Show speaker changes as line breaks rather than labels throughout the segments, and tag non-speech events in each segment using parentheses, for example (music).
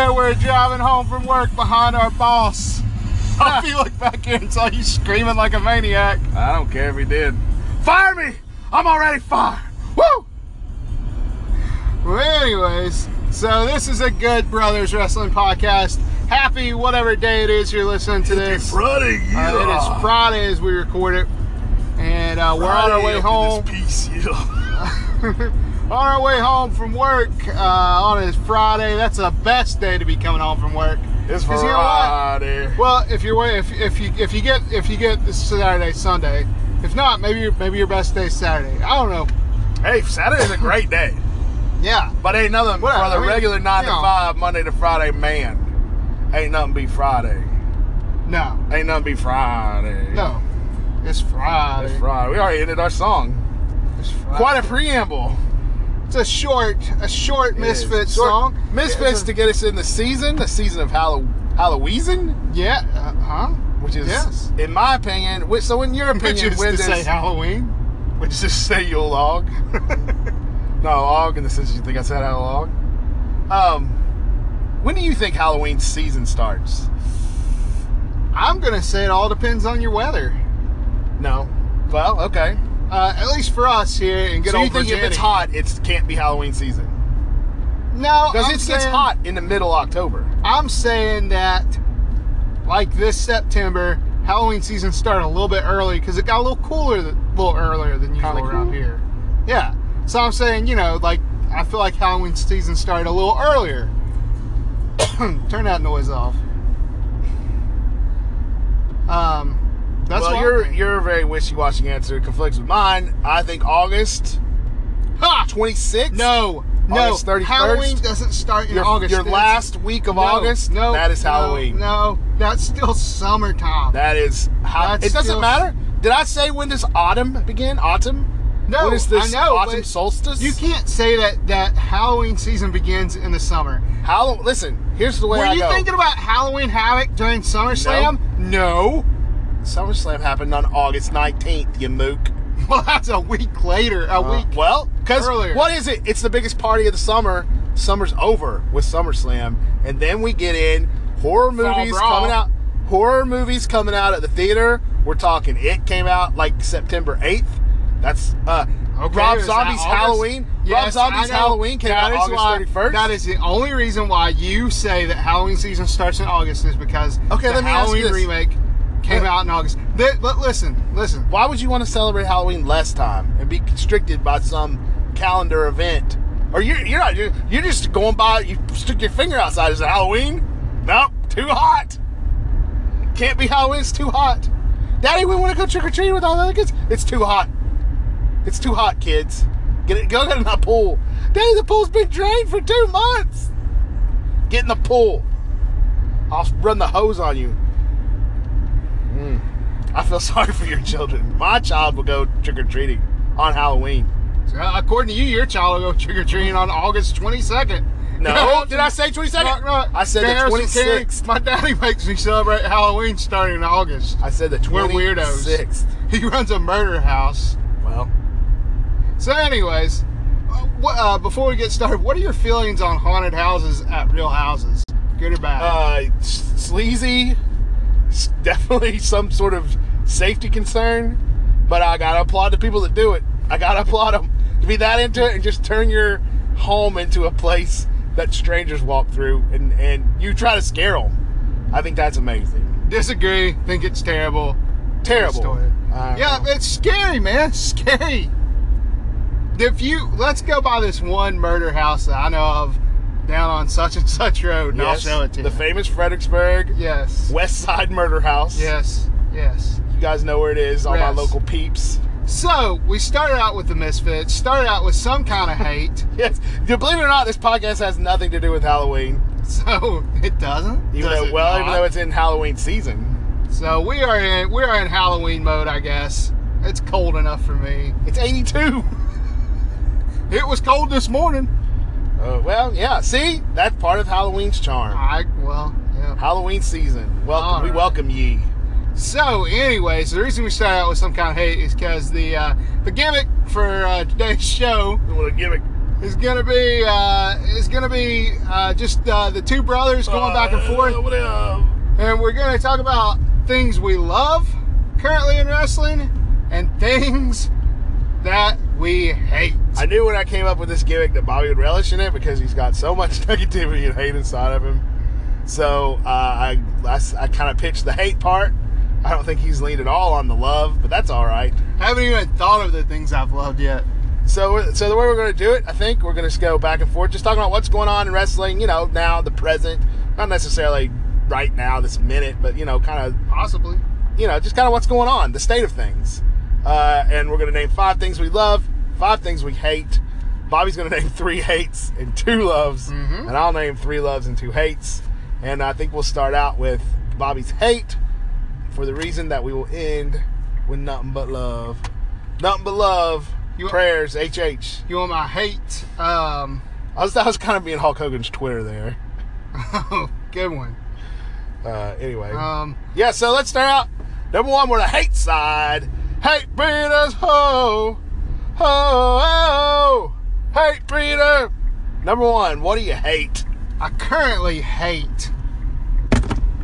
where we're driving home from work behind our boss. Hope you look back here and saw you screaming like a maniac.
I don't care if he did. Fire me! I'm already fired. Woo!
Well, anyways, so this is a good Brothers Wrestling podcast. Happy whatever day it is you're listening to this.
Friday,
Uh, it is Friday as we record it, and uh, we're on our way home.
Peace, yeah. (laughs)
on our way home from work uh, on a Friday. That's the best day to be coming home from work.
It's
'Cause you know?
Friday.
Well, if you're if, if you if you get if you get this Saturday Sunday, if not, maybe your, maybe your best day Saturday. I don't know.
Hey, Saturday's a great day,
Yeah,
but ain't nothing
Well,
for the
I mean,
regular nine to
know.
five, Monday to Friday man. Ain't nothing be Friday.
no,
Ain't nothing be Friday.
no, it's Friday.
It's Friday. We already ended our song.
It's Friday.
Quite a preamble.
It's a short a short Misfits
Short-
song.
Misfits
It's a-
to get us in the season, the season of Hallow Halloween,
Yeah, uh, huh?
which is,
Yes.
in my opinion, which, so in your (laughs)
Which
opinion,
is
when
to say Halloween.
which is to say you'll log? (laughs) no, log in the sense you think I said log. Um, when do you think Halloween season starts?
I'm gonna say it all depends on your weather.
No. Well, okay.
Uh, at least for us here in good
so you
old
think if it's hot, it can't be Halloween season?
No,
Because it gets hot in the middle October.
I'm saying that, like this September, Halloween season started a little bit early because it got a little cooler, a little earlier than usual
Kinda
around
cool?
here. Yeah. So I'm saying, you know, like I feel like Halloween season started a little earlier. (coughs) Turn that noise off. Um, that's
well,
what
your your very wishy-washy answer conflicts with mine. I think August
ha!
26th.
No, no.
August 31st?
Halloween doesn't start in
your,
August.
your last week of
no,
August.
No,
that is Halloween.
No, that's still summertime.
That is how.
That's
it doesn't
still-
matter. Did I say when does autumn begin? Autumn.
no,
When is this
I know,
autumn solstice?
You can't say that that Halloween season begins in the summer.
Hallow. Listen, here's the way
Were
I
you
go.
thinking about Halloween Havoc during SummerSlam? No.
SummerSlam happened on August 19th. You mook. (laughs)
Well, that's a week later. A
Uh,
week.
well, because what is it? It's the biggest party of the summer. Summer's over with SummerSlam, and then we get in horror movies coming out. Horror movies coming out at the theater. We're talking. It came out like September 8th. That's uh,
Okay,
Rob Zombie's Halloween. Rob
Yes, I
Zombie's. Halloween came
That
out
is
August
why-
31st.
That is the only reason why you say that Halloween season starts in August is because
Okay,
the
let me
Halloween
this.
remake came out in August. Listen, listen.
Why would you want to celebrate Halloween less time and be constricted by some calendar event? Or you're, you're not, you're, you're just going by, you stick your finger outside. Is it Halloween? Nope, too hot. Can't be Halloween, it's too hot. Daddy, we want to go trick or treating with all the other kids. It's too hot. It's too hot, kids. Get it, go get in the pool. Daddy, the pool's been drained for two months. Get in the pool. I'll run the hose on you. I feel (laughs) sorry for your children. My child will go trick or treating on Halloween.
So, according to you, your child will go trick or treating on August 22nd.
No, (laughs) did I say 22nd?
No, no.
I said the 26th.
My daddy makes me celebrate Halloween starting in August.
I said the 26th.
We're weirdos. He runs a murder house.
Well,
So, anyways, uh, what, uh, before we get started, what are your feelings on haunted houses at real houses? Good or bad?
uh, sleazy. S- Definitely (laughs) some sort of safety concern. But I gotta applaud the people that do it. I gotta (laughs) applaud them to be that into it and just turn your home into a place that strangers walk through and and you try to scare them. I think that's amazing.
Disagree. Think it's terrible.
Terrible.
Story. Yeah,
know.
it's scary, man. It's (laughs) scary. If you let's go by this one murder house that I know of down on such and such road, and
Yes,
I'll show it to
the famous Fredericksburg
yes.
West Side Murder House.
Yes. Yes.
You guys know where it is, all my local peeps.
So we started out with the Misfits. Started out with some kind of hate. (laughs)
Yes. Believe it or not, this podcast has nothing to do with Halloween.
so (laughs) it doesn't.
Even
Does
though, well,
not?
even though it's in Halloween season.
So we are in we are in Halloween mode, I guess. It's cold enough for me.
It's 82. (laughs)
It was cold this morning.
Uh, well, yeah. See, that's part of Halloween's charm.
I well, yeah.
Halloween season. Welcome.
All
We welcome ye.
So, anyways, the reason we start out with some kind of hate is because the uh, the gimmick for uh, today's show
What a gimmick.
is gonna be uh, is gonna be uh, just uh, the two brothers going back and forth,
Uh,
and we're gonna talk about things we love currently in wrestling and things that we hate.
I knew when I came up with this gimmick that Bobby would relish in it because he's got so much (laughs) negativity and hate inside of him. So uh, I, I, I kind of pitched the hate part. I don't think he's leaned at all on the love, but that's all right.
I haven't even thought of the things I've loved yet.
So, so the way we're going to do it, I think we're going to go back and forth, just talking about what's going on in wrestling. You know, now the present, not necessarily right now, this minute, but you know, kind of
Possibly.
you know, just kind of what's going on, the state of things. Uh, and we're going to name five things we love, five things we hate. Bobby's going (laughs) to name three hates and two loves,
Mhm.
and I'll name three loves and two hates. And I think we'll start out with Bobby's hate for the reason that we will end with nothing but love. Nothing but love.
You-
prayers, HH.
You want my hate? Um,
I was, I was kind of being Hulk Hogan's Twitter there. (laughs)
good one.
Uh, anyway.
Um,
Yeah, so let's start out. Number one, we're the hate side. Hate breeders, ho, ho, ho. Hate breeder. Number one, what do you hate?
I currently hate.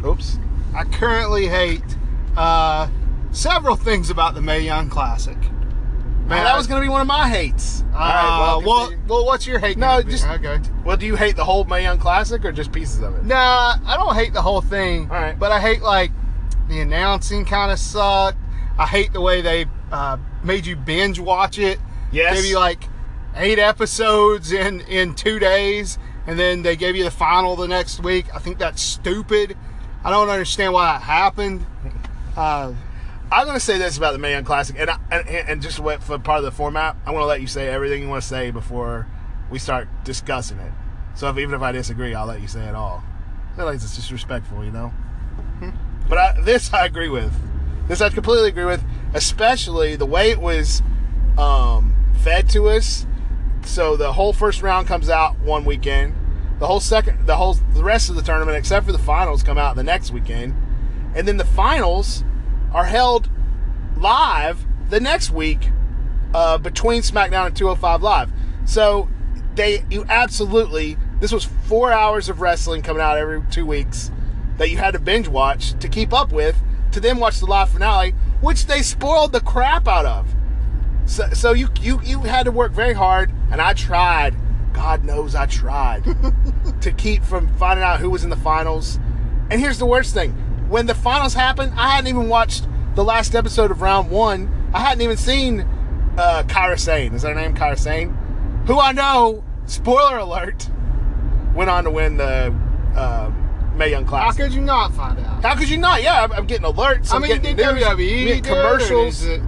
Oops.
I currently hate uh, several things about the Mae Young Classic.
Man, that was going to be one of my hates.
Uh,
All right, well,
well, well, what's your hate?
No, just-
okay.
well, do you hate the whole Mae Young Classic or just pieces of it?
Nah, I don't hate the whole thing.
All right.
But I hate like the announcing kind of sucked. I hate the way they uh, made you binge watch it.
Yes.
Gave you like eight episodes in in two days, and then they gave you the final the next week. I think that's stupid. I don't understand why that happened. Uh,
I'm going to say this about the Mae Classic, and, I, and and just what for part of the format, I'm going to let you say everything you want to say before we start discussing it. So if, even if I disagree, I'll let you say it all. I feel like it's disrespectful, you know. But I, this I agree with. This I completely agree with, especially the way it was um, fed to us. So the whole first round comes out one weekend. The whole second, the whole, the rest of the tournament, except for the finals, come out the next weekend, and then the finals are held live the next week uh, between SmackDown and 205 Live. So they, you absolutely, this was four hours of wrestling coming out every two weeks that you had to binge watch to keep up with, to then watch the live finale, which they spoiled the crap out of. So, so you, you you had to work very hard, and I tried. God knows I tried (laughs) to keep from finding out who was in the finals. And here's the worst thing: when the finals happened, I hadn't even watched the last episode of round one. I hadn't even seen uh, Kairi Sane. Is her name Kairi Sane? Who I know. Spoiler alert. Went on to win the uh, Mae Young
class.
how
could you not find out?
How could you not? Yeah, I'm, I'm getting alerts.
I
I'm
mean,
getting
did
news,
WWE
I'm getting
do it, or
commercials.
is it-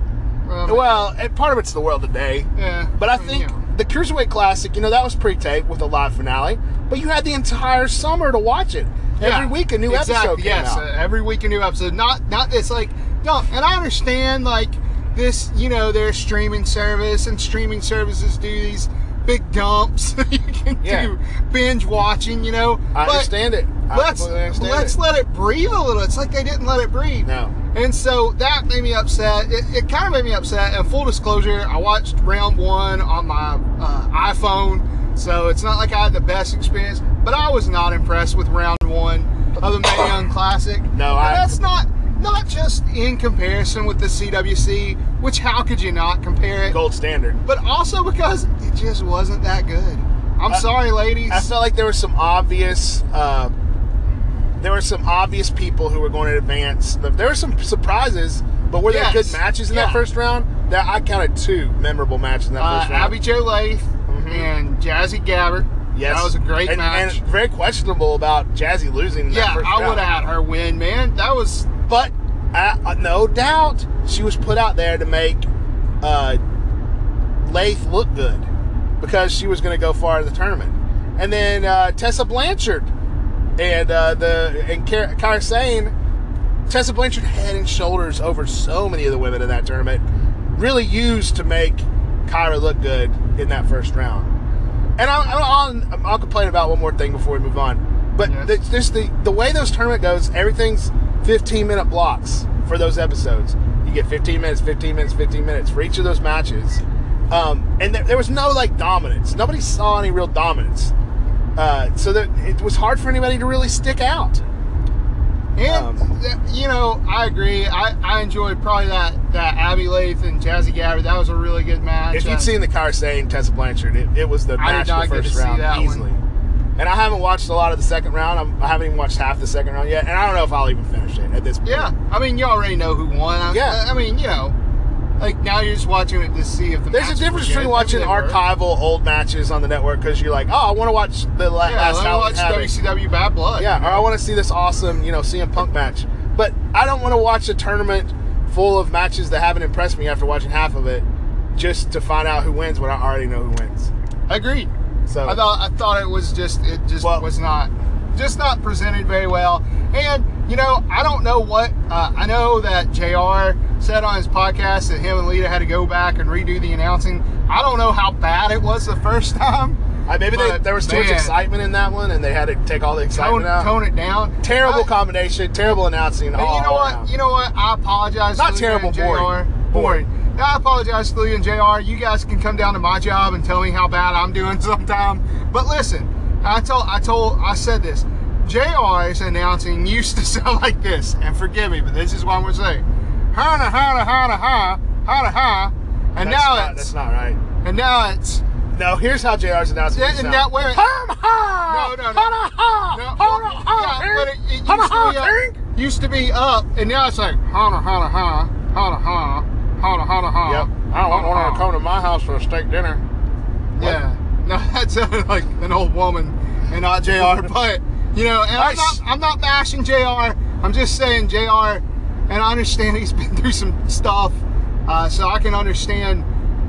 well,
Well, and part of it's the world today.
yeah.
But I
mean,
think
you know.
the Cruiserweight Classic, you know, that was pre-taped with a live finale. But you had the entire summer to watch it. Every week a new
exactly,
episode came
yes,
out.
uh, every week a new episode. Not not it's like no, and I understand like this. You know, their streaming service and streaming services do these big dumps. (laughs) you can
Yeah.
do binge watching. You know,
I
but
understand it. I
Let's
understand
let's
it.
let it breathe a little. It's like they didn't let it breathe.
No.
And so that made me upset. It, it kind of made me upset. And full disclosure, I watched round one on my uh, iPhone, so it's not like I had the best experience. But I was not impressed with round one of the Mae Young Classic.
No,
And
I-
that's not not just in comparison with the CWC, which how could you not compare it?
Gold standard.
But also because it just wasn't that good. I'm sorry, ladies.
I felt like there were some obvious. Uh, there were some obvious people who were going to advance. There were some surprises, but were there
Yes.
good matches in that first round? That I counted two memorable matches in that
uh,
first round.
Abby Jo Laith
Mhm.
and Jazzy Gabert.
yes,
that was a great
and,
match.
and very questionable about Jazzy losing. in that
Yeah, I would have had her win, man. That was
But uh, no doubt, she was put out there to make uh, Laith look good because she was going to go far in the tournament. And then uh, Tessa Blanchard and uh, the and Ky- Kairi Sane, Tessa Blanchard head and shoulders over so many of the women in that tournament, really used to make Kairi look good in that first round. And I'm on. I'll complain about one more thing before we move on. But
Yes.
the, just the the way those tournament goes, everything's 15 minute blocks for those episodes. You get 15 minutes, 15 minutes, 15 minutes for each of those matches. Um, and there, there was no like dominance. Nobody saw any real dominance. Uh, so that it was hard for anybody to really stick out.
And
Um,
you know, I agree. I, I enjoyed probably that that Abby Laith and Jazzy Gabert. That was a really good match.
If you'd seen the Kairi Sane Tessa Blanchard, it, it was the
I did
match
not
the
get to
first
see
round
that one.
easily. And I haven't watched a lot of the second round. I'm, I haven't even watched half the second round yet, and I don't know if I'll even finish it at this point.
yeah, I mean, you already know who won. I,
Yeah.
I mean, you know, like now you're just watching it to see if the
There's a difference between watching
Maybe they were.
archival old matches on the network because you're like, oh, I want to watch the last.
Yeah,
last
let me watch. WCW Bad Blood.
Yeah, or I want to see this awesome, you know, CM Punk match. But I don't want to watch a tournament full of matches that haven't impressed me after watching half of it, just to find out who wins when I already know who wins.
agreed.
So
I thought I thought it was just it just
Well-
was not just not presented very well. And you know, I don't know what uh, I know that JR said on his podcast that him and Lita had to go back and redo the announcing. I don't know how bad it was the first (laughs) time.
I, maybe they, there was too much excitement in that one, and they had to take all the
Tone,
excitement out.
tone it down.
Terrible
I-
combination, terrible announcing.
And
all
you know what?
around.
You know what? I apologize.
Not
to
terrible,
and
boring.
JR. Boring. I apologize to Lee and JR. You guys can come down to my job and tell me how bad I'm doing (laughs) sometime. But listen, I told, I told, I said this. JR's announcing used (laughs) to sound like this, and forgive me, but this is what I'm gonna say. Ha ha ha ha ha ha ha, and
That's
now
not,
it's
that's not right.
and now it's
No, here's how JR's announcing.
Yeah,
it
and that way-
Hum, ha,
No, no, no.
ha, ha,
No,
ha, ha,
yeah, but it, it used,
ha,
to be up, used to be up, and now it's like ha ha ha ha ha ha ha ha ha.
Yep. I don't want her to come to my house for a steak dinner.
Yeah. No, (laughs) that sounded like an old woman and not JR. (laughs) But you know, and I'm not I'm not bashing JR. I'm just saying JR, and I understand (laughs) he's been through some stuff, uh, so I can understand.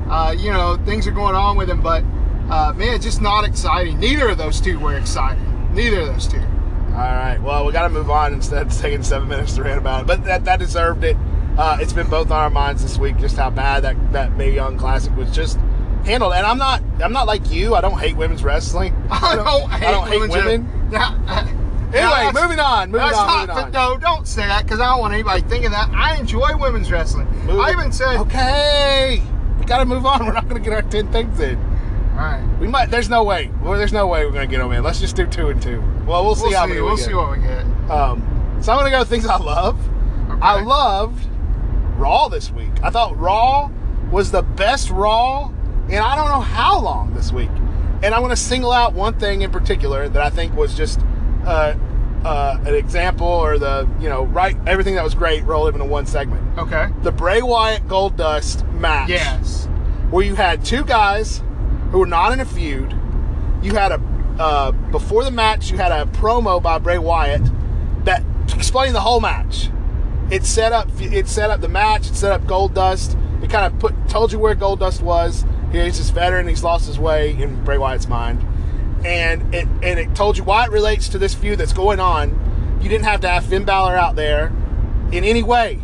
Uh, you know, things are going on with him, but uh, man, just not exciting. Neither of those two were exciting. Neither of those two.
All right. Well, we got to move on instead of taking seven minutes to rant about it. But that that deserved it. Uh, it's been both on our minds this week, just how bad that that Mae Young Classic was just handled. And I'm not I'm not like you. I don't hate women's wrestling. (laughs)
I don't hate,
I don't hate women.
Now, uh,
Anyway, moving on. Moving
That's
on.
not,
moving on.
no, don't say that because I don't want anybody thinking that. I enjoy women's wrestling.
Move-
I even said,
Okay. We got to move on. (laughs) We're not going to get our ten things in.
all right,
We might. There's no way. Well, there's no way we're going to get them in. Let's just do two and two. Well, we'll see
we'll
how
see.
many we
We'll
get.
see what we get.
Um, so I'm gonna go with things I love. I
Okay.
loved Raw this week. I thought Raw was the best Raw and I don't know how long this week. And I'm gonna single out one thing in particular that I think was just uh, uh, an example or the you know right everything that was great rolled up into one segment.
Okay.
The Bray Wyatt Gold Dust match
Yes.
where you had two guys who were not in a feud. You had a uh, before the match, you had a promo by Bray Wyatt that explained the whole match. It set up it set up the match. It set up Gold Dust. It kind of put told you where Gold Dust was. He's this veteran. He's lost his way in Bray Wyatt's mind, and it and it told you why it relates to this feud that's going on. You didn't have to have Finn Balor out there in any way.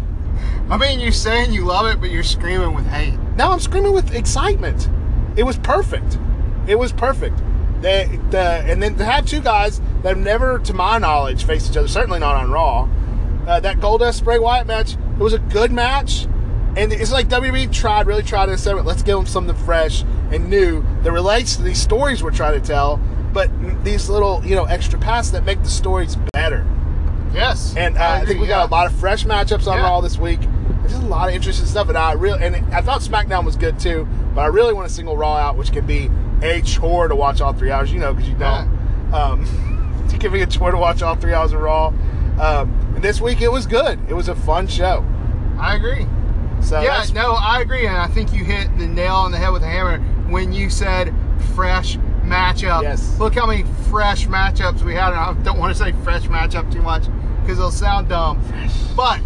I mean, you're saying you love it, but you're screaming with hate.
Now I'm screaming with excitement. It was perfect. It was perfect. They, the, and then to have two guys that have never, to my knowledge, faced each other, certainly not on Raw. Uh, that Goldust Bray Wyatt match, it was a good match. And it's like WWE tried, really tried to say, let's give them something fresh and new that relates to these stories we're trying to tell, but these little, you know, extra paths that make the stories better.
Yes.
And uh, I, think we got a lot of fresh matchups on
Yeah.
Raw this week. There's just a lot of interesting stuff, and I really and I thought SmackDown was good too, but I really want to single Raw out, which can be a chore to watch all three hours. You know, because you don't. Um, (laughs) it can be a chore to watch all three hours of Raw. Um, and this week it was good. It was a fun show.
I agree.
So
yeah, no, I agree, and I think you hit the nail on the head with a hammer when you said fresh matchup.
Yes.
Look how many fresh matchups we had, and I don't want to say fresh matchup too much because it'll sound dumb. Fresh. But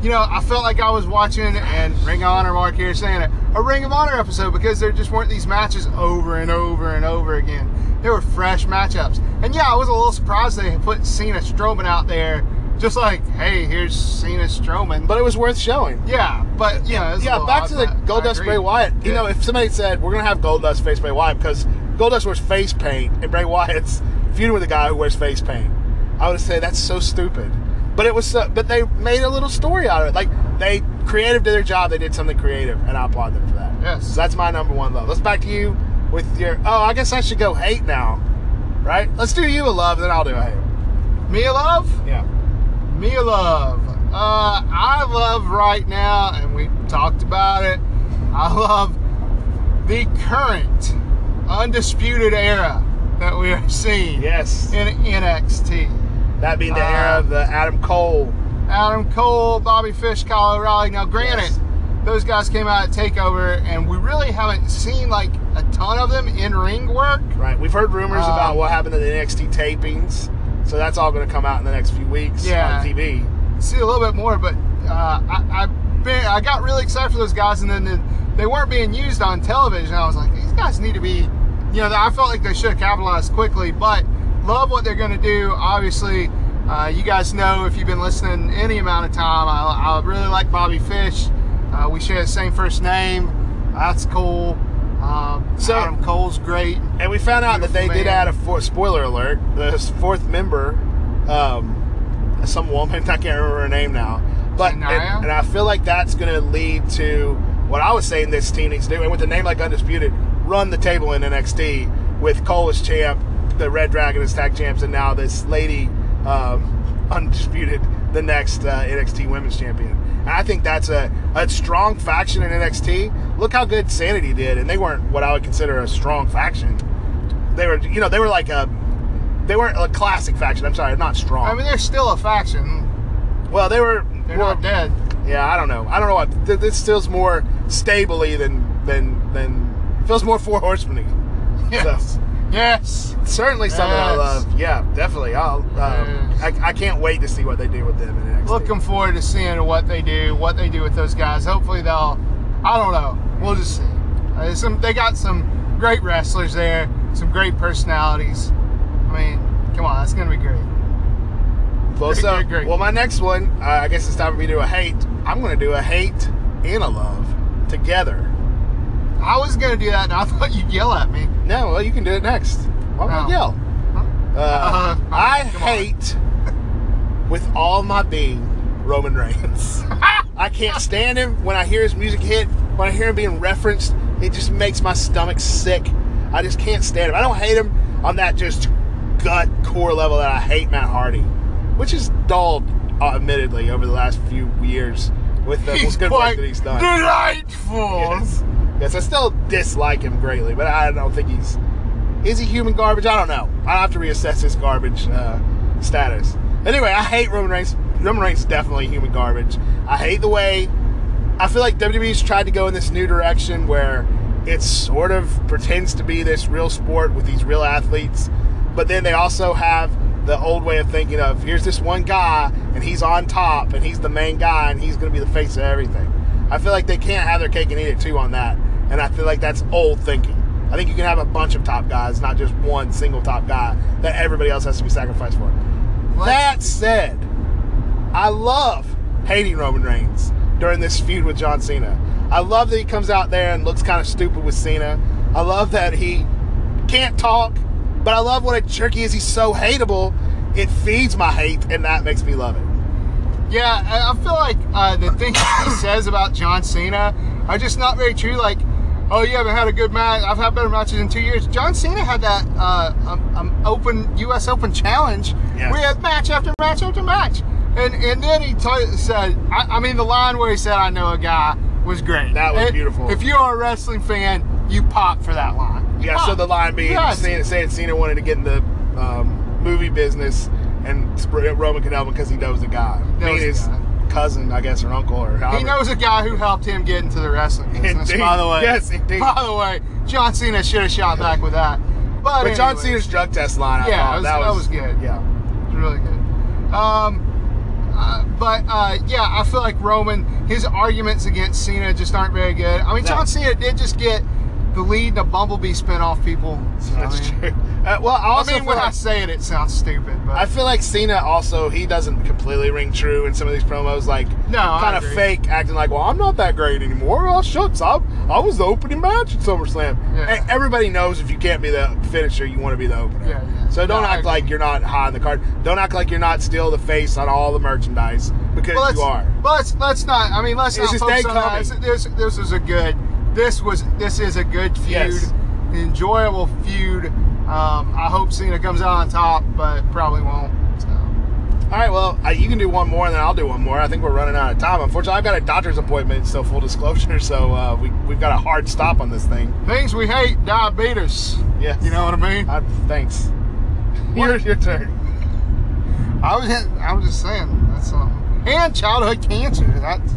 you know, I felt like I was watching, and Ring of Honor Mark here saying it, a Ring of Honor episode because there just weren't these matches over and over and over again. They were fresh matchups, and yeah, I was a little surprised they put Cena Strowman out there, just like, hey, here's Cena Strowman.
but it was worth showing.
Yeah, but yeah, it's
yeah, back to the Goldust. Bray Wyatt. You
Yeah.
know, if somebody said we're gonna have Goldust face Bray Wyatt because Goldust wears face paint and Bray Wyatt's feuding with a guy who wears face paint. I would say that's so stupid. But it was, so, but they made a little story out of it. Like they creative did their job. They did something creative, and I applaud them for that.
Yes.
So that's my number one love. Let's back to you with your. Oh, I guess I should go hate now, right? Let's do you a love, then I'll do a hate.
Me a Love?
Yeah.
Mia Love. Uh, I love right now, and we talked about it. I love the current undisputed era that we are seeing
Yes.
in NXT.
That being the
Uh,
era of the Adam Cole.
Adam Cole, Bobby Fish, Kyle O'Reilly. Now, granted,
Yes.
those guys came out at Takeover, and we really haven't seen like a ton of them in ring work.
Right. We've heard rumors
Um,
about what happened to the NXT tapings, so that's all going to come out in the next few weeks
Yeah.
on TV.
see a little bit more, but uh, I, I, been, I got really excited for those guys, and then the, they weren't being used on television. I was like, these guys need to be, you know, I felt like they should have capitalized quickly, but love what they're going to do. Obviously, uh, you guys know if you've been listening any amount of time, I, I really like Bobby Fish. Uh, we share the same first name. That's cool. Um,
So-
Adam Cole's great.
And we found out that they
Beautiful
did add a fourth, spoiler alert, the fourth member, um, some woman, (laughs) I can't remember her name now. But and, and I feel like that's going to lead to what I was saying this team needs to do. And with a name like Undisputed, run the table in NXT with Cole as champ, the Red Dragon as tag champs, and now this lady, um, (laughs) Undisputed, the next uh, NXT Women's Champion. And I think that's a, a strong faction in NXT. Look how good Sanity did, and they weren't what I would consider a strong faction. They were, you know, they were like a, they weren't a classic faction. I'm sorry, not strong.
I mean, they're still a faction.
well, they were.
They're
well,
not dead.
Yeah, I don't know. I don't know what. th- This feels more stably than than than feels more four horsemen. (laughs)
Yes. Yes.
Certainly something I love. Yeah, definitely. I'll. Um,
Yes.
I, I can't wait to see what they do with them in NXT.
Looking forward to seeing what they do, what they do with those guys. Hopefully they'll. I don't know. We'll just see. Uh, some they got some great wrestlers there, some great personalities. I mean, come on, that's gonna be great.
Well,
Great,
so,
great, great.
well, my next one, uh, I guess it's time for me to do a hate. I'm going to do a hate and a love together.
I was gonna do that, and I (laughs) thought you'd yell at me.
No, well, you can do it next. Why would I yell? Uh,
Uh,
I hate with all my being Roman Reigns. (laughs) I can't stand him when I hear his music hit. When I hear him being referenced, it just makes my stomach sick. I just can't stand him. I don't hate him on that just gut core level that I hate Matt Hardy, which is dulled, uh, admittedly, over the last few years with the
He's
good work that he's done.
delightful.
Yes. Yes, I still dislike him greatly, but I don't think he's. Is he human garbage? I don't know. I have to reassess his garbage uh, status. Anyway, I hate Roman Reigns. Roman Reigns is definitely human garbage. I hate the way. I feel like WWE's tried to go in this new direction where it sort of pretends to be this real sport with these real athletes, but then they also have the old way of thinking of here's this one guy and he's on top and he's the main guy and he's going to be the face of everything. I feel like they can't have their cake and eat it too on that, and I feel like that's old thinking. I think you can have a bunch of top guys, not just one single top guy that everybody else has to be sacrificed for. That said, I love hating Roman Reigns during this feud with John Cena. I love that he comes out there and looks kind of stupid with Cena. I love that he can't talk, but I love what a jerk he is. He's so hateable. It feeds my hate, and that makes me love it.
Yeah, I I feel like uh, the things he says about John Cena are just not very true. Like, oh, you haven't had a good match. I've had better matches in two years. John Cena had that uh, um, um, open U.S. Open challenge.
Yes.
We had match after match after match, and and then he t- said, I, I mean, the line where he said, "I know a guy," was great.
That was beautiful.
If you're a wrestling fan, you pop for that line.
Yeah, so the line being
Yes.
saying, saying Cena wanted to get in the um, movie business and Roman can help him because he knows the guy.
Knows
his
guy.
cousin, I guess, or uncle, or however.
He knows a guy who helped him get into the wrestling business.
Indeed.
By the way,
Yes, indeed.
By the way, John Cena should have shot back with that. But,
But John Cena's drug test line, I
Yeah,
thought,
that was- that was good.
Yeah.
It was really good. Um, uh, but uh, yeah, I feel like Roman, his arguments against Cena just aren't very good. I mean,
No.
John Cena did just get the lead a Bumblebee spinoff, people. So, (laughs)
That's
I mean,
true. Uh, well, I
I mean, when I
like-
say it, it sounds stupid, but
I feel like Cena also he doesn't completely ring true in some of these promos, like
No,
kind of fake, acting like, "Well, I'm not that great anymore." Oh shucks, I, I was the opening match at SummerSlam.
Yeah.
Everybody knows if you can't be the finisher, you want to be the opener.
Yeah, yeah.
So don't
No,
act like you're not high on the card. Don't act like you're not still the face on all the merchandise because
Well,
you are.
let's let's not. I mean, let's
It's
not
just
focus on that. This, this a good. This was this is a good feud,
Yes.
enjoyable feud. Um, I hope Cena comes out on top, but probably won't. So.
All right, well, I, you can do one more, and then I'll do one more. I think we're running out of time. Unfortunately, I've got a doctor's appointment, so full disclosure. So uh, we we've got a hard stop on this thing.
Things we hate, diabetes.
Yes.
You know what I mean?
Uh, thanks. (laughs) Your, your turn.
I was I was just saying that's something. And childhood cancer. That's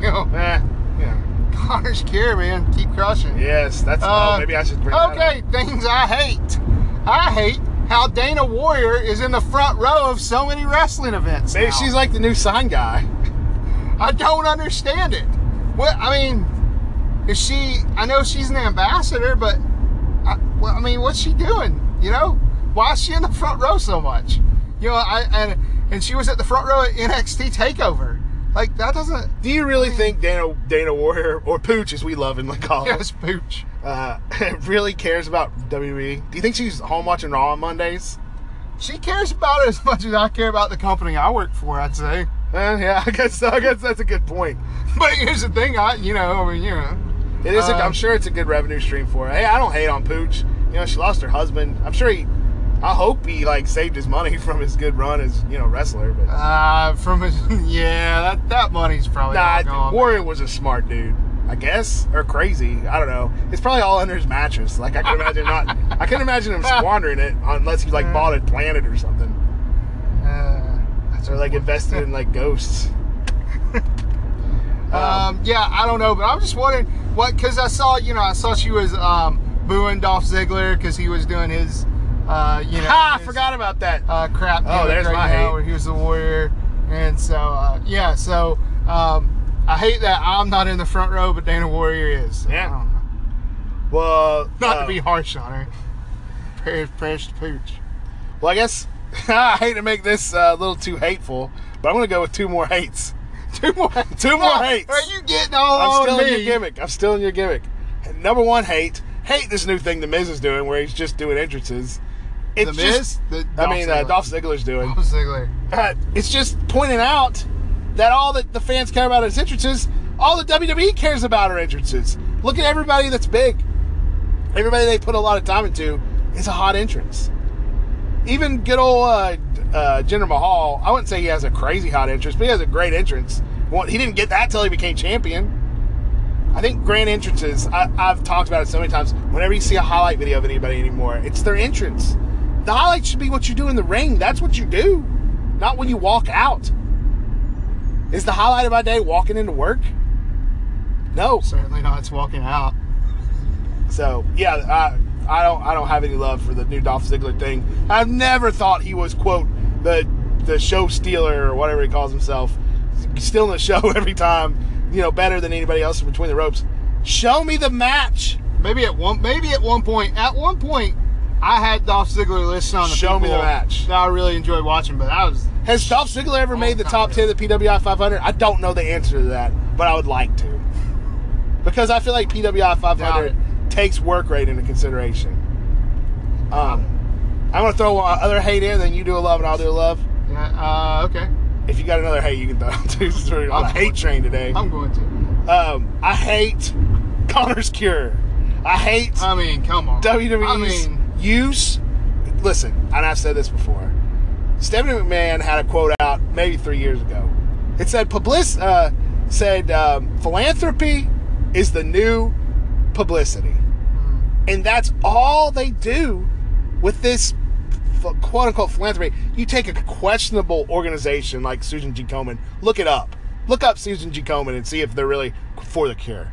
you know
Eh,
Connor's cure, man. Keep crushing.
Yes, that's.
Uh,
oh, maybe I should bring that up.
Okay, things I hate. I hate how Dana Warrior is in the front row of so many wrestling events.
Maybe
now.
she's like the new sign guy. (laughs)
I don't understand it. What I mean, is she? I know she's an ambassador, but I, well, I mean, what's she doing? You know, why is she in the front row so much? You know, I and and she was at the front row at NXT Takeover. Like that doesn't.
Do you really think Dana Dana Warrior or Pooch, as we love him like call
Yes, pooch.
uh, (laughs) really cares about WWE? Do you think she's home watching Raw on Mondays?
She cares about it as much as I care about the company I work for. I'd say.
Eh, yeah, (laughs) I guess so. I guess that's a good point.
But here's the thing, I you know, I mean, you know,
It is.
Um,
I'm sure it's a good revenue stream for her. Hey, I don't hate on Pooch. You know, she lost her husband. I'm sure he. I hope he like saved his money (laughs) from his good run as you know wrestler. But
uh, from his (laughs) yeah, that that money's probably
nah,
gone.
Warrior was a smart dude. I guess or crazy. I don't know. It's probably all under his mattress. Like I can imagine not. (laughs) I can imagine him squandering it unless he like bought a planet or something,
Uh, that's
or like invested in like ghosts.
Um, yeah, I don't know, but I'm just wondering what because I saw, you know, I saw she was um, booing Dolph Ziggler because he was doing his, uh, you know,
Ha! I forgot about that.
uh, crap.
Oh, there's
right
my
now
hate.
Where he was the warrior, and so uh, yeah, so um, I hate that I'm not in the front row, but Dana Warrior is.
Yeah.
Don't know.
Well,
Not
uh,
to be harsh on her. Prayers, prayers to pooch.
Well, I guess (laughs) I hate to make this uh, a little too hateful, but I'm gonna go with two more hates. (laughs)
Two more. (laughs)
Two more hates.
Are you getting all
I'm still
me?
in your gimmick. I'm still in your gimmick. Number one, hate. Hate this new thing the Miz is doing, where he's just doing entrances. It's
The
just,
Miz? The
I mean, uh, Dolph Ziggler's doing.
Dolph Ziggler.
Uh, it's just pointing out that all that the fans care about is entrances. All the WWE cares about are entrances. Look at everybody that's big. Everybody they put a lot of time into is a hot entrance. Even good old uh, uh, Jinder Mahal, I wouldn't say he has a crazy hot entrance, but he has a great entrance. Well, he didn't get that till he became champion. I think grand entrances, I, I've talked about it so many times. Whenever you see a highlight video of anybody anymore, it's their entrance. The highlight should be what you do in the ring. That's what you do, not when you walk out. Is the highlight of my day walking into work? No.
Certainly not. It's walking out.
So yeah, I, I don't I don't have any love for the new Dolph Ziggler thing. I've never thought he was quote the the show stealer or whatever he calls himself, stealing the show (laughs) every time. You know, better than anybody else in between the ropes. Show me the match.
Maybe at one maybe at one point at one point I had Dolph Ziggler listed on the
Show me the match.
that I really enjoyed watching, but I was
Has Dolph Ziggler ever made the top ten of the PWI 500? I don't know the answer to that, but I would like to, because I feel like PWI 500
it.
takes work rate into consideration. Um, I'm gonna throw other hate in, then you do a love and I'll do a love.
yeah, uh, okay.
If you got another hate, you can throw it too. (laughs) Since we're on a hate train today.
I'm going to.
Um, I hate Connor's Cure. I hate
I mean, come on.
WWE's
I mean,
use. Listen, and I've said this before. Stephanie McMahon had a quote out maybe three years ago. It said, "Public uh, said um, philanthropy is the new publicity," and that's all they do with this quote unquote philanthropy. You take a questionable organization like Susan G. Komen, look it up. Look up Susan G. Komen and see if they're really for the cure.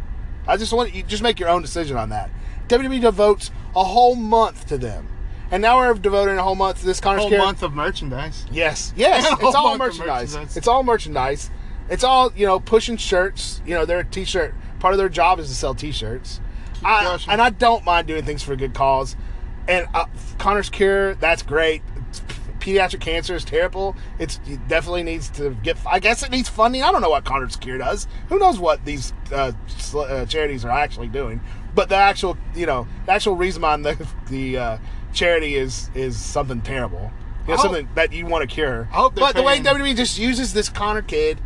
I just want you just make your own decision on that. WWE devotes a whole month to them, and now we're devoting a whole month to this Connor's
whole
Cure.
month of merchandise.
Yes, yes, (laughs)
And
it's all merchandise.
merchandise.
It's all merchandise. It's all you know, pushing shirts. You know, their t-shirt part of their job is to sell t-shirts. I, and I don't mind doing things for a good cause. And uh, Connor's Cure, that's great. Pediatric cancer is terrible. It's it definitely needs to get. I guess it needs funding. I don't know what Connor's Cure does. Who knows what these uh, uh, charities are actually doing? But the actual, you know, the actual reason behind the the uh, charity is is something terrible. You know,
hope-
something that you want to cure.
I hope they're
but the way WWE just uses this Connor kid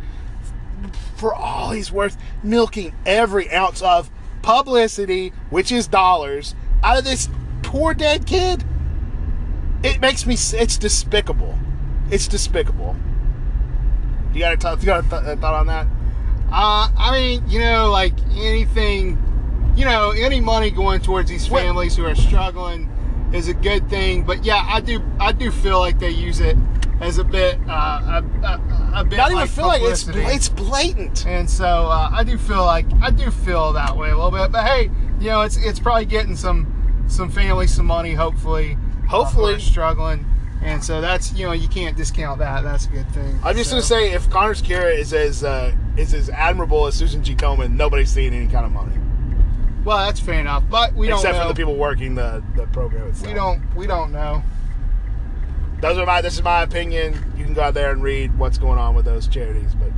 for all he's worth, milking every ounce of publicity, which is dollars, out of this poor dead kid. It makes me. It's despicable. It's despicable. You got a thought? You got a, th- a thought on that?
Uh, I mean, you know, like anything, you know, any money going towards these families who are struggling is a good thing. But yeah, I do, I do feel like they use it as a bit, uh, a, a, a bit.
Not even
like
feel like it's it's blatant.
And so uh, I do feel like I do feel that way a little bit. But hey, you know, it's it's probably getting some some families some money, hopefully. uh,
Hopefully.
are struggling. And so that's you know you can't discount that. That's a good thing.
I'm just
So-
gonna say, if Connor's Cure is as uh, is as admirable as Susan G. Komen, nobody's seeing any kind of money,
Well, that's fair enough. But we don't
except for the people working the the program itself.
We don't. We don't know.
Those are my. This is my opinion. You can go out there and read what's going on with those charities, but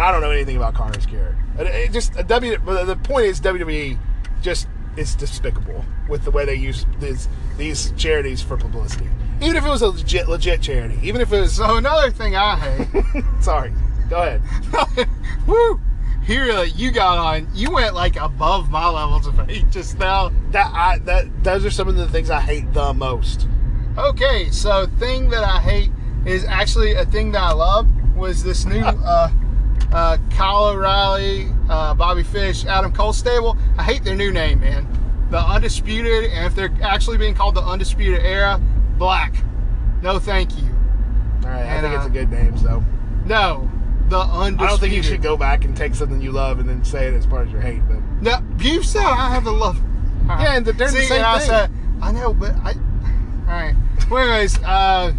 I don't know anything about Connor's Cure. It, it just a W. The point is WWE just is despicable with the way they use these these charities for publicity. Even if it was a legit legit charity, even if it was.
So another thing I hate. (laughs)
sorry, go ahead. (laughs)
Woo! Here, uh, you got on. You went like above my levels of hate just now.
That I that those are some of the things I hate the most.
Okay, so thing that I hate is actually a thing that I love was this new (laughs) uh, uh, Kyle O'Reilly, uh, Bobby Fish, Adam Cole stable. I hate their new name, man. The Undisputed, and if they're actually being called the Undisputed Era, black. No, thank you.
All right, I
And,
think it's
uh,
a good name. So
No, the Undisputed.
I don't think you should go back and take something you love and then say it as part of your hate. But
No, you said I have the love.
Yeah, and they're the same
and I
thing.
said, I know, but I. (laughs) All right. Well, anyways, uh,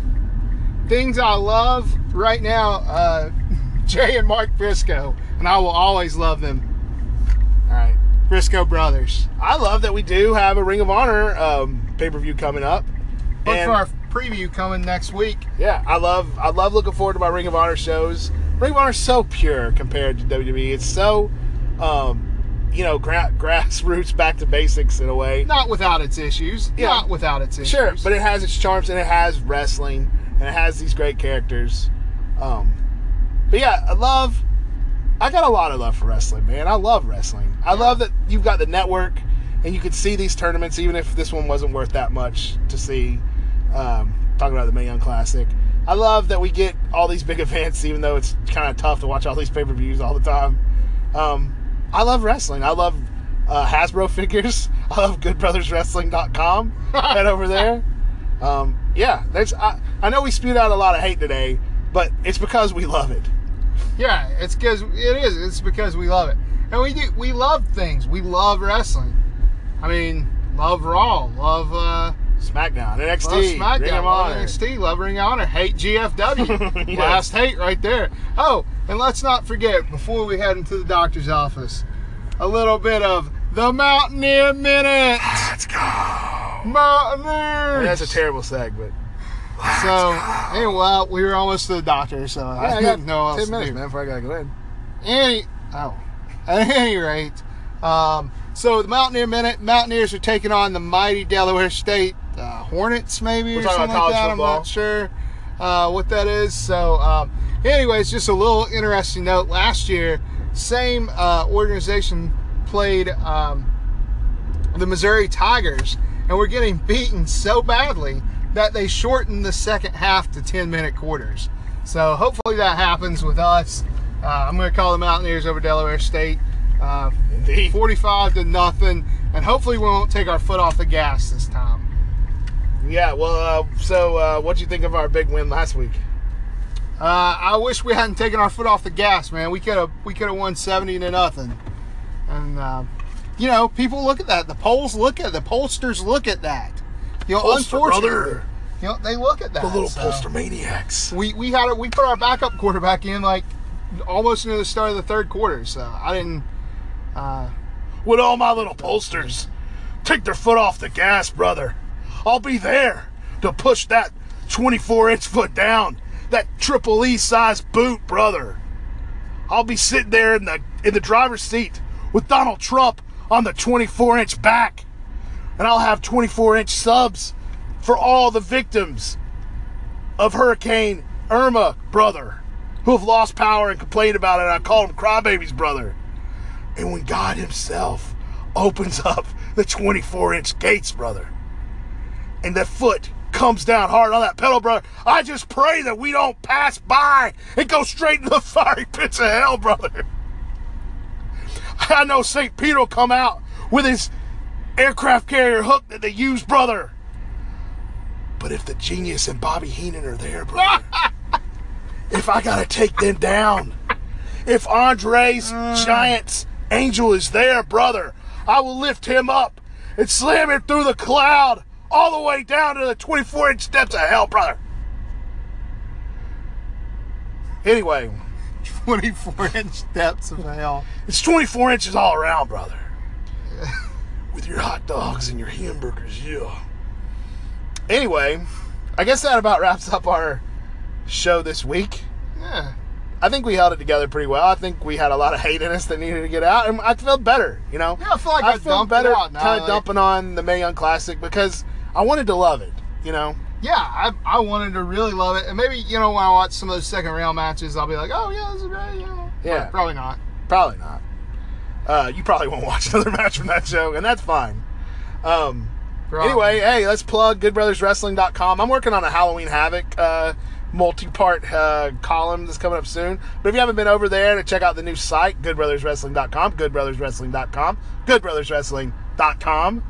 things I love right now, uh, (laughs) Jay and Mark Briscoe, and I will always love them.
all right.
Briscoe brothers.
I love that we do have a Ring of Honor um, pay per view coming up.
Look
And-
for our preview coming next week.
Yeah, I love I love looking forward to my Ring of Honor shows. Ring of Honor is so pure compared to WWE. It's so, um, you know, gra- (laughs) grassroots back to basics in a way.
Not without its issues.
Yeah.
Not without its issues.
Sure, but it has its charms and it has wrestling and it has these great characters. Um, but yeah, I love. I got a lot of love for wrestling, man. I love wrestling. I love that you've got the network and you can see these tournaments, even if this one wasn't worth that much to see. Um, talking about the Mae Young Classic. I love that we get all these big (laughs) events, even though it's kind of tough to watch all these pay per views all the time. Um, I love wrestling. I love uh, Hasbro figures. (laughs) I love GoodBrothersWrestling.com. (laughs) Head over there. Um, yeah, there's. I, I know we spewed out a lot of hate today, but it's because we love it.
Yeah, it's because it is. It's because we love it, and we do. We love things. We love wrestling. I mean, love Raw. Love. uh
SmackDown, NXT,
Love
Ring
SmackDown,
of
love
Honor.
NXT, love Ring of Honor, hate GFW. (laughs)
Yes.
Last hate right there. Oh, and let's not forget before we head into the doctor's office, a little bit of the Mountaineer Minute.
Let's go.
Mountaineers.
That's a terrible seg, but
So, hey, well, we were almost to the doctor, so I
I got
didn't know what else
ten
to
minutes, man, before I gotta go in.
Any, oh, (laughs) at any rate, um, so the Mountaineer Minute, Mountaineers are taking on the mighty Delaware State uh, Hornets, maybe
We're
or something like that.
college
I'm not sure uh, what that is. So, um, anyways, just a little interesting note. Last year, same uh, organization played um, the Missouri Tigers, and we're getting beaten so badly that they shortened the second half to 10 minute quarters. So hopefully that happens with us. Uh, I'm going to call the Mountaineers over Delaware State. Uh, 45 to nothing, and hopefully we won't take our foot off the gas this time.
Yeah, well, uh, so uh, what'd you think of our big win last week?
Uh, I wish we hadn't taken our foot off the gas, man. We could have we could have won 70 to nothing. And uh, you know, people look at that. The polls look at the pollsters look at that. You know,
Pollster,
unfortunately,
brother.
you know, they look at that. The little so-
maniacs.
we we had a, we put our backup quarterback in like almost near the start of the third quarter. So I didn't. Uh,
with all my little pollsters, take their foot off the gas, brother. I'll be there to push that 24 inch foot down, that triple E size boot, brother. I'll be sitting there in the in the driver's seat with Donald Trump on the 24 inch back, and I'll have 24 inch subs for all the victims of Hurricane Irma, brother, who have lost power and complained about it. I call them crybabies, brother. And when God Himself opens up the 24 inch gates, brother, and the foot comes down hard on that pedal, brother, I just pray that we don't pass by and go straight into the (laughs) fiery pits of hell, brother. I know St. Peter will come out with his aircraft carrier hook that they use, brother. But if the genius and Bobby Heenan are there, brother, (laughs) if I gotta take them down, if Andre's uh. Giants angel is there, brother, I will lift him up and slam him through the cloud all the way down to the 24 inch steps of hell, brother. Anyway,
24 inch depths of hell.
it's 24 inches all around, brother. With your hot dogs and your hamburgers, yeah. Anyway, I guess that about wraps up our show this week.
Yeah.
I think we held it together pretty well. I think we had a lot of hate in us that needed to get out, and I felt better. You know,
Yeah, I feel like I
feel
dumped it
better,
out now,
kind of
like-
dumping on the Mae Young Classic because I wanted to love it. You know,
Yeah, I, I wanted to really love it. And maybe, you know, when I watch some of those second round matches, I'll be like, oh, yeah, this is great. Yeah.
Yeah.
Probably not.
probably not. Uh, you probably won't (laughs) watch another match from that show, and that's fine. Um, Anyway, hey, let's plug goodbrotherswrestling.com. I'm working on a Halloween Havoc uh, multi-part uh, column that's coming up soon. But if you haven't been over there to check out the new site, goodbrotherswrestling.com, goodbrotherswrestling.com, goodbrotherswrestling.com.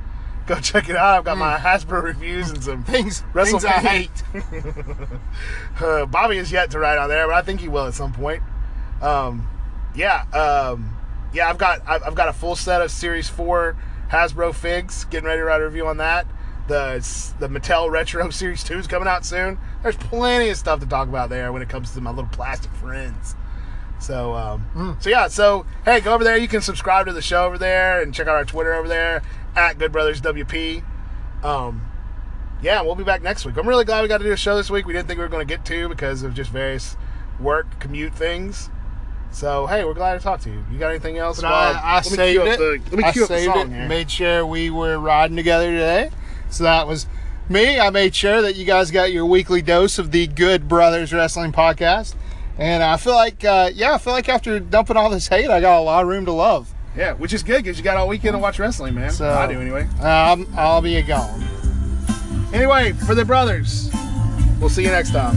Go check it out. I've got my Hasbro reviews and some
Things,
Wrestle
things I hate. (laughs)
uh, Bobby is yet to write on there, but I think he will at some point. Um, yeah, um, yeah. I've got I've, I've got a full set of Series Four Hasbro figs. Getting ready to write a review on that. The the Mattel Retro (laughs) Series Two is coming out soon. There's plenty of stuff to talk about there when it comes to my little plastic friends. So, um, so yeah. So hey, go over there. You can subscribe to the show over there and check out our Twitter over there at Good Brothers WP. Um, yeah, we'll be back next week. I'm really glad we got to do a show this week. We didn't think we were going to get to because of just various work commute things. So hey, we're glad to talk to you. You got anything else? Well,
I, I saved it.
the- let me
I
cue up the
saved
song
it.
here.
Made sure we were riding together today. So that was me. I made sure that you guys got your weekly dose of the Good Brothers Wrestling podcast. And I feel like, uh, yeah, I feel like after dumping all this hate, I got a lot of room to love.
Yeah, which is good because you got all weekend to watch wrestling, man.
So-
I do anyway.
Um, I'll be a gone.
Anyway, for the brothers, we'll see you next time.